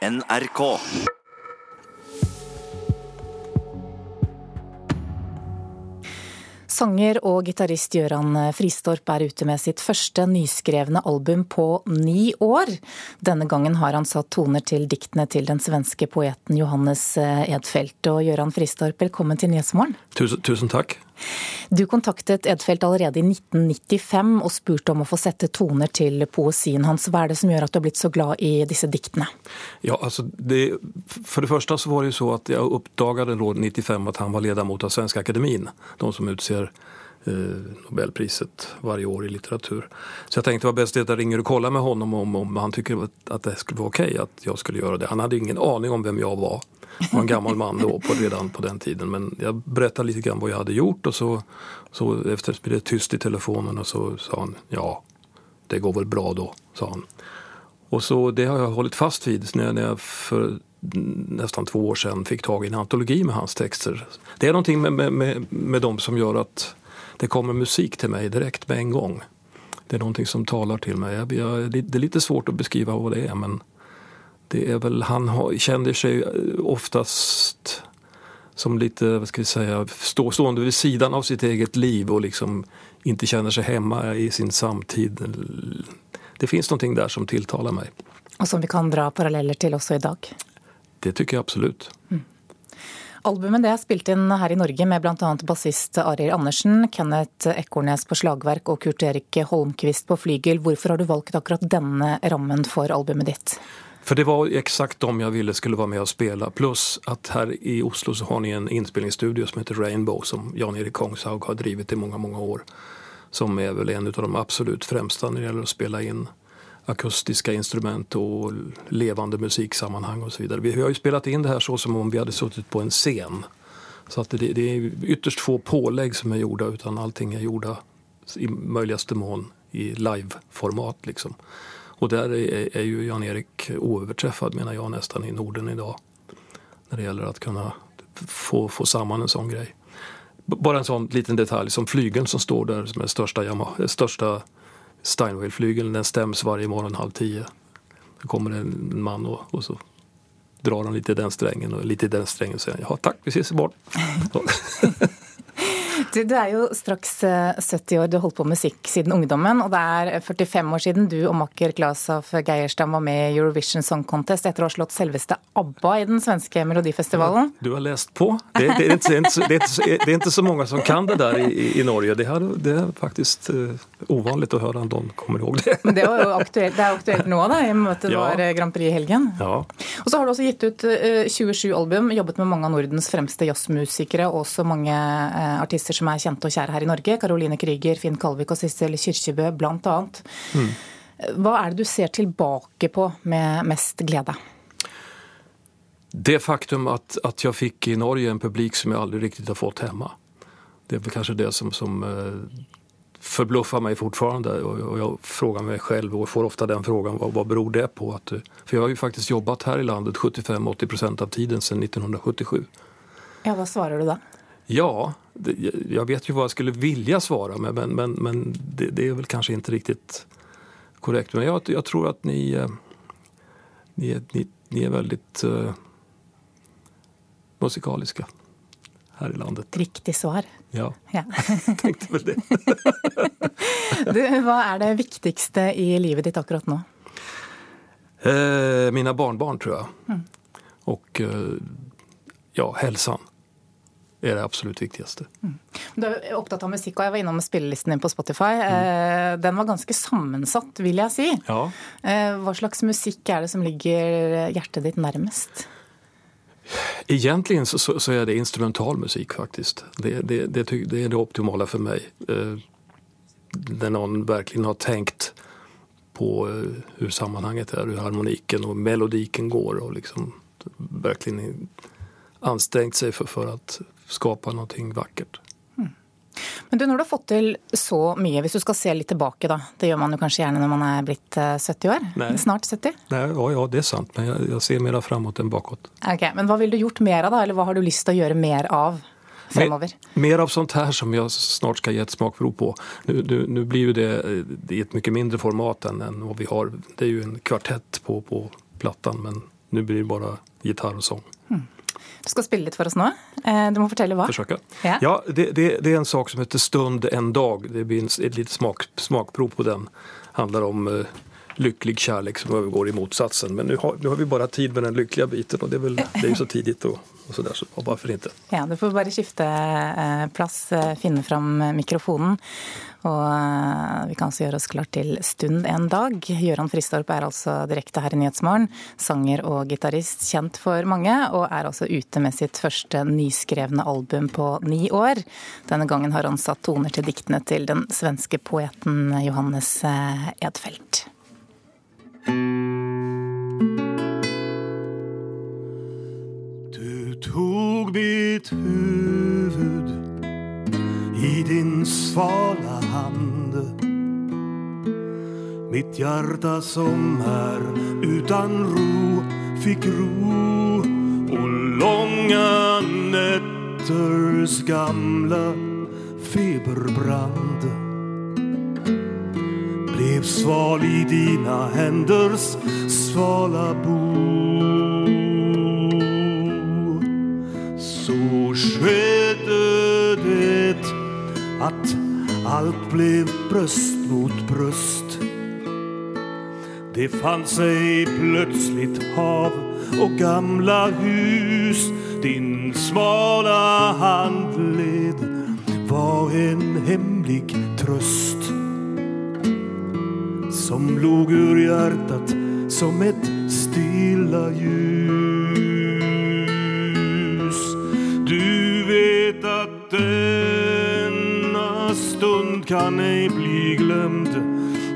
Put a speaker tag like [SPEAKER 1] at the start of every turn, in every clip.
[SPEAKER 1] NRK.
[SPEAKER 2] Sanger og gitarist Gøran Fristorp er ute med sitt første nyskrevne album på ni år. Denne gangen har han satt toner til diktene til den svenske poeten Johannes Edfeldt. Og Gøran Fristorp, velkommen til Nyhetsmorgen.
[SPEAKER 3] Tusen, tusen takk.
[SPEAKER 2] Du kontaktet Edfeldt allerede i 1995 og spurte om å få sette toner til poesien hans. Hva er det som gjør at du har blitt så glad i disse diktene?
[SPEAKER 3] Ja, altså det, For det første så var det jo så at jeg oppdaget i 1995 at han var ledamot av Svenska Akademien, De som utser Nobelpriset varje år i litteratur. Så jeg tenkte det var bäst att jag ringer og kollar med honom om, om han tycker at det skulle være okej at jeg skulle gjøre det. Han hadde ingen aning om hvem jeg var. Han var en gammel man då på, redan på den tiden. Men jag berättade lite grann vad jag hade gjort och så, så efter blev det tyst i telefonen och så sa han ja, det går väl bra då, sa han. Och så det har jag hållit fast vid när, när jag för nästan två år sedan fick tag i en antologi med hans texter. Det är någonting med, med, med, med dem som gör att det kommer musik till mig direkt med en gång. Det är någonting som talar till mig. Jag, jag, det är lite svårt att beskriva vad det är men det är väl, han känner sig oftast som lite, vad ska vi säga, stå, stående vid sidan av sitt eget liv och liksom inte känner sig hemma i sin samtid. Det finns någonting där som tilltalar mig.
[SPEAKER 2] Og som vi kan dra paralleller til også i dag?
[SPEAKER 3] Det tycker jag absolut. Mm.
[SPEAKER 2] Albumet det er spilt inn her i Norge med bl.a. bassist Arild Andersen, Kenneth Ekornes på slagverk og Kurt Erik Holmquist på flygel. Hvorfor har du valgt akkurat denne rammen for albumet ditt?
[SPEAKER 3] For det var eksakt dem jeg ville skulle være med og spille. Pluss at her i Oslo så har ni en innspillingsstudio som heter Rainbow som Jan-Erik Kongshaug har drevet i mange mange år. Som er vel en av de absolutt fremste når det gjelder å spille in akustiska instrument och levande musiksammanhang och så vidare. Vi har ju spelat in det här så som om vi hade suttit på en scen. Så att det, det är ytterst få pålägg som är gjorda utan allting är gjorda i möjligaste mån i live-format liksom. Och där är, är ju Jan-Erik oöverträffad menar jag nästan i Norden idag. När det gäller att kunna få, få samman en sån grej. Bara en sån liten detalj som flygeln som står där som är största, största Steinway-flygeln. Den stäms varje morgon halv tio. Då kommer en man och, och så drar han lite i den strängen och lite i den strängen och säger ja tack, vi ses imorgon.
[SPEAKER 2] Du, du, er jo straks 70 eh, år, du har holdt på med musikk siden ungdommen. Og det er 45 år siden du og makker Glasov Geierstam var med i Eurovision Song Contest etter å ha slått selveste ABBA i den svenske melodifestivalen.
[SPEAKER 3] Du har lest på. Det, det, er, ikke, det, er, det er ikke så mange som kan det der i, i Norge. Det er, det er faktisk uh, uvanlig å høre at noen kommer ihåg det.
[SPEAKER 2] Men det er jo aktuelt, det er aktuelt nå, da, i møte med ja. var Grand Prix i helgen.
[SPEAKER 3] Ja.
[SPEAKER 2] Og så har du også gitt ut uh, 27 album, jobbet med mange av Nordens fremste jazzmusikere og også mange artister som er kjente og kjære her i Norge. Karoline Krüger, Finn Kalvik og Sissel Kyrkjebø bl.a. Mm. Hva er det du ser tilbake på med mest glede?
[SPEAKER 3] Det faktum at, at jeg fikk i Norge en publik som jeg aldri riktig har fått hjemme. Det er kanskje det som, som förbluffar meg fortfarande. Og, og jeg frågar meg selv, og får ofte den frågan, hva, hva beror det på? At, for jeg har jo faktisk jobbet her i landet 75-80% av tiden siden 1977.
[SPEAKER 2] Ja, Hva svarer du da?
[SPEAKER 3] Ja, jag vet ju vad jag skulle vilja svara med men, men, men det, det, är väl kanske inte riktigt korrekt. Men jag, jag tror att ni, eh, ni, ni, ni är väldigt uh, musikaliska her i landet.
[SPEAKER 2] Riktig svar.
[SPEAKER 3] Ja, ja. tenkte vel det.
[SPEAKER 2] du, hva er det viktigste i livet ditt akkurat nå?
[SPEAKER 3] Eh, mina barnbarn, tror jeg. Mm. Og eh, ja, helsan er det absolutt viktigste. Mm.
[SPEAKER 2] Du er opptatt av musikk, og jeg var innom spillelisten din på Spotify. Mm. Den var ganske sammensatt, vil jeg si.
[SPEAKER 3] Ja.
[SPEAKER 2] Eh, hva slags musikk er det som ligger hjertet ditt nærmest?
[SPEAKER 3] Egentlig så, så, er det instrumentalmusikk, faktisk. Det, det, det, det, er det optimale for meg. Eh, når noen virkelig har tenkt på hvordan sammenhenget er, hvordan harmonikken og melodikken går. og liksom virkelig anstrengt seg for, for å skape noe vakkert.
[SPEAKER 2] Hmm. Men du, Når du har fått til så mye, hvis du skal se litt tilbake, da. Det gjør man jo kanskje gjerne når man er blitt 70 eh, år?
[SPEAKER 3] Nei.
[SPEAKER 2] Snart 70?
[SPEAKER 3] Nei, ja, ja, det er sant. Men jeg, jeg ser mer framover enn bakåt.
[SPEAKER 2] Ok, Men hva vil du gjort mer av, da? Eller hva har du lyst til å gjøre mer av? Fremover.
[SPEAKER 3] Mer, mer av sånt her som jeg snart skal gi et smakprov på. Nå blir jo det i et mye mindre format enn hva vi har. Det er jo en kvartett på, på platen, men Nå blir det bare gitar og sang. Mm.
[SPEAKER 2] Du skal spille litt for oss nå. Eh, du må fortelle hva.
[SPEAKER 3] Forsøke. Ja, ja det, det, det, er en sak som heter 'Stund en dag'. Det blir et lite smak, smakprov på den. Handler om uh, lykkelig kjærlighet som overgår i motsatsen. Men nå har, har, vi bare tid med den lykkelige biten, og det er, vel, det er jo så tidlig. Og, så er så for hintet.
[SPEAKER 2] Ja, du får bare skifte eh, plass, finne fram mikrofonen. Og eh, vi kan også gjøre oss klar til Stund en dag. Gøran Fristorp er altså direkte her i Nyhetsmorgen. Sanger og gitarist, kjent for mange, og er altså ute med sitt første nyskrevne album på ni år. Denne gangen har han satt toner til diktene til den svenske poeten Johannes eh, Edfeldt.
[SPEAKER 1] Mitt hjärta som är utan ro fick ro och långa nätters gamla feberbrand blev sval i dina händers svala bo. Så skedde det at alt ble brøst mot brøst. Det fant seg plutselig hav og gamla hus. Din smala handled var en hemmelig trøst. Som låg ur hjertet som et stilla ljus. Du vet at denna stund kan ej bli glömd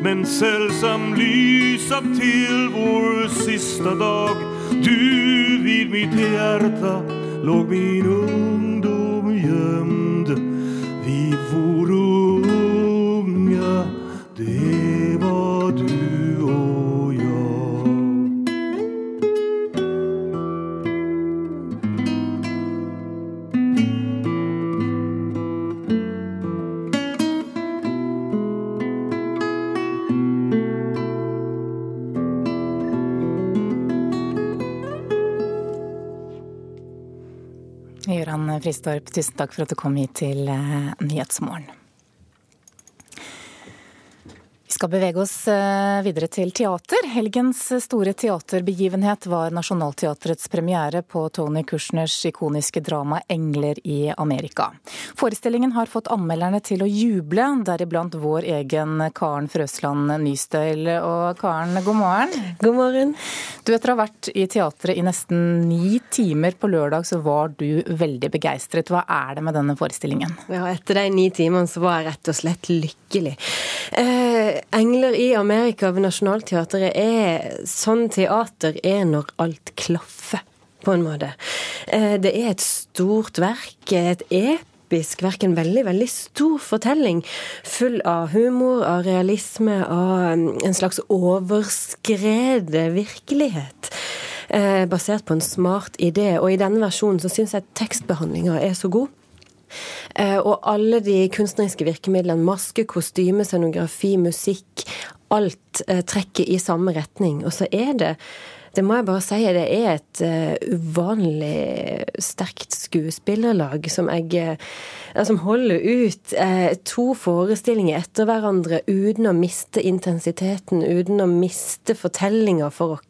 [SPEAKER 1] men sällsam lysa till vår sista dag Du vid mitt hjärta låg min ungdom
[SPEAKER 2] Gøran Fristorp, tusen takk for at du kom hit til eh, Nyhetsmorgen. Vi skal bevege oss eh, videre til teater. Helgens store teaterbegivenhet var Nationaltheatrets premiere på Tony Kushners ikoniske drama 'Engler i Amerika'. Forestillingen har fått anmelderne til å juble, deriblant vår egen Karen Frøsland Nystøyl. Og Karen, god morgen.
[SPEAKER 4] God morgen.
[SPEAKER 2] Du, etter å ha vært i teatret i nesten ni timer på lørdag, så var du veldig begeistret. Hva er det med denne forestillingen?
[SPEAKER 4] Ja, etter de ni timene så var jeg rett og slett lykkelig. Eh, 'Engler i Amerika' ved Nationaltheatret er sånn teater er når alt klaffer, på en måte. Eh, det er et stort verk, et episk verk, en veldig, veldig stor fortelling. Full av humor, av realisme, av mm, en slags overskredet virkelighet. Eh, basert på en smart idé. Og i denne versjonen så syns jeg tekstbehandlinga er så god. Eh, og alle de kunstneriske virkemidlene, maske, kostyme, scenografi, musikk, alt eh, trekker i samme retning. Og så er det det må jeg bare si, det er et uh, uvanlig sterkt skuespillerlag som jeg uh, Som holder ut uh, to forestillinger etter hverandre uten å miste intensiteten, uten å miste fortellinga for oss.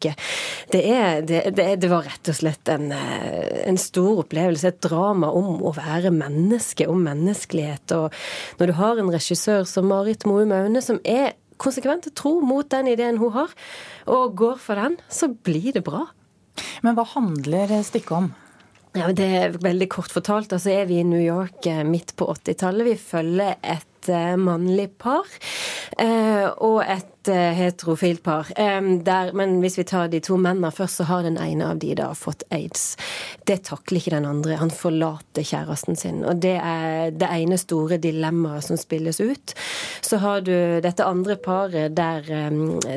[SPEAKER 4] Det, det, det, det, var rett og slett en, en, stor opplevelse. Et drama om å være menneske, om menneskelighet. Og når du har en regissør som Marit Moe Maune, som er konsekvent tro mot den ideen hun har, og går for den, så blir det bra.
[SPEAKER 2] Men hva handler stykket om?
[SPEAKER 4] Ja, det er Veldig kort fortalt altså er vi i New York eh, midt på 80-tallet. Vi følger et eh, mannlig par eh, og et heterofilt par. Der, men hvis vi tar de to mennene først, så har den ene av de da fått aids. Det takler ikke den andre. Han forlater kjæresten sin. Og det er det ene store dilemmaet som spilles ut. Så har du dette andre paret der,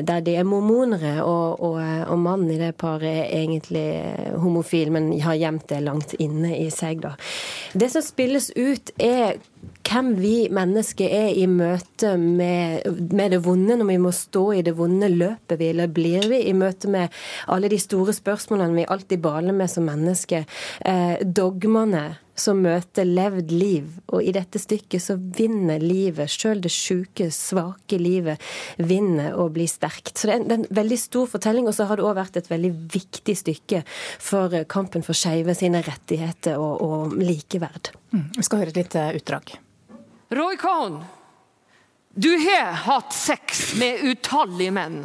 [SPEAKER 4] der de er mormonere, og, og, og, mannen i det paret er egentlig homofil, men har gjemt det langt inne i seg, da. Det som spilles ut, er hvem vi mennesker er i møte med, med, det vonde, når vi må stå i det vonde. Løper vi, eller blir vi i møte med alle de store spørsmålene vi alltid baler med som mennesker? Eh, dogmene som møter levd liv. Og i dette stykket så vinner livet, sjøl det sjuke, svake livet, vinner og blir sterkt. Så det er, en, det er en veldig stor fortelling, og så har det òg vært et veldig viktig stykke for kampen for skeive sine rettigheter og, og likeverd.
[SPEAKER 2] Mm, vi skal høre et lite utdrag.
[SPEAKER 5] Roy Cohn, du har hatt sex med utallige menn.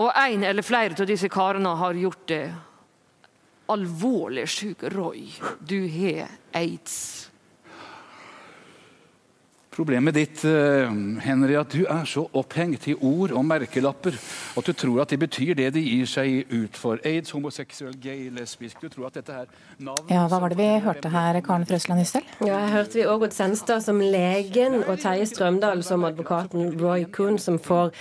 [SPEAKER 5] Og en eller flere av disse karene har gjort det alvorlig syk. Roy, du har aids.
[SPEAKER 6] Problemet ditt eh, Henry, at du er så opphengt i ord og merkelapper at du tror at de betyr det de gir seg ut for. Aids, homoseksuell, gay, lesbisk. Du tror at dette er
[SPEAKER 2] navn Ja, Hva var det vi hørte her, Karen Frøsland Ystel?
[SPEAKER 4] Ja, jeg hørte vi Ågot Senstad som legen og Terje Strømdal som advokaten Roy Kuhn som får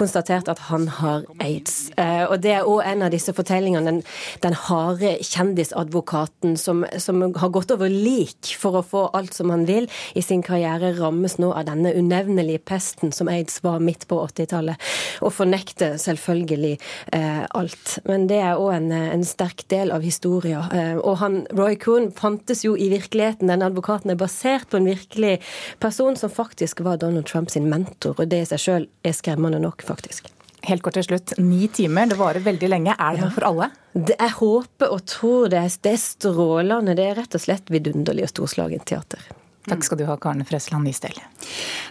[SPEAKER 4] konstatert at han har aids. Eh, og Det er òg en av disse fortellingene. Den, den harde kjendisadvokaten som, som har gått over lik for å få alt som han vil i sin karriere. rammet rammes nå av denne unevnelige pesten som aids var midt på 80-tallet, og fornekter selvfølgelig eh, alt. Men det er òg en, en, sterk del av historien. Eh, og han, Roy Coon fantes jo i virkeligheten. Denne advokaten er basert på en virkelig person som faktisk var Donald Trump sin mentor, og det i seg sjøl er skremmende nok, faktisk.
[SPEAKER 2] Helt kort til slutt. Ni timer, det varer veldig lenge. Er det noe for alle?
[SPEAKER 4] Det, jeg håper og tror det. Det er strålende. Det er rett og slett vidunderlig og storslagent teater.
[SPEAKER 2] Takk skal du ha, Karen Frøsland Nystell.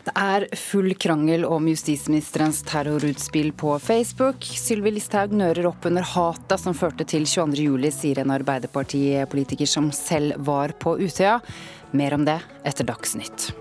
[SPEAKER 7] Det er full krangel om justisministerens terrorutspill på Facebook. Sylvi Listhaug nører opp under hatet som førte til 22.07, sier en Arbeiderpartipolitiker som selv var på Utøya. Mer om det etter Dagsnytt.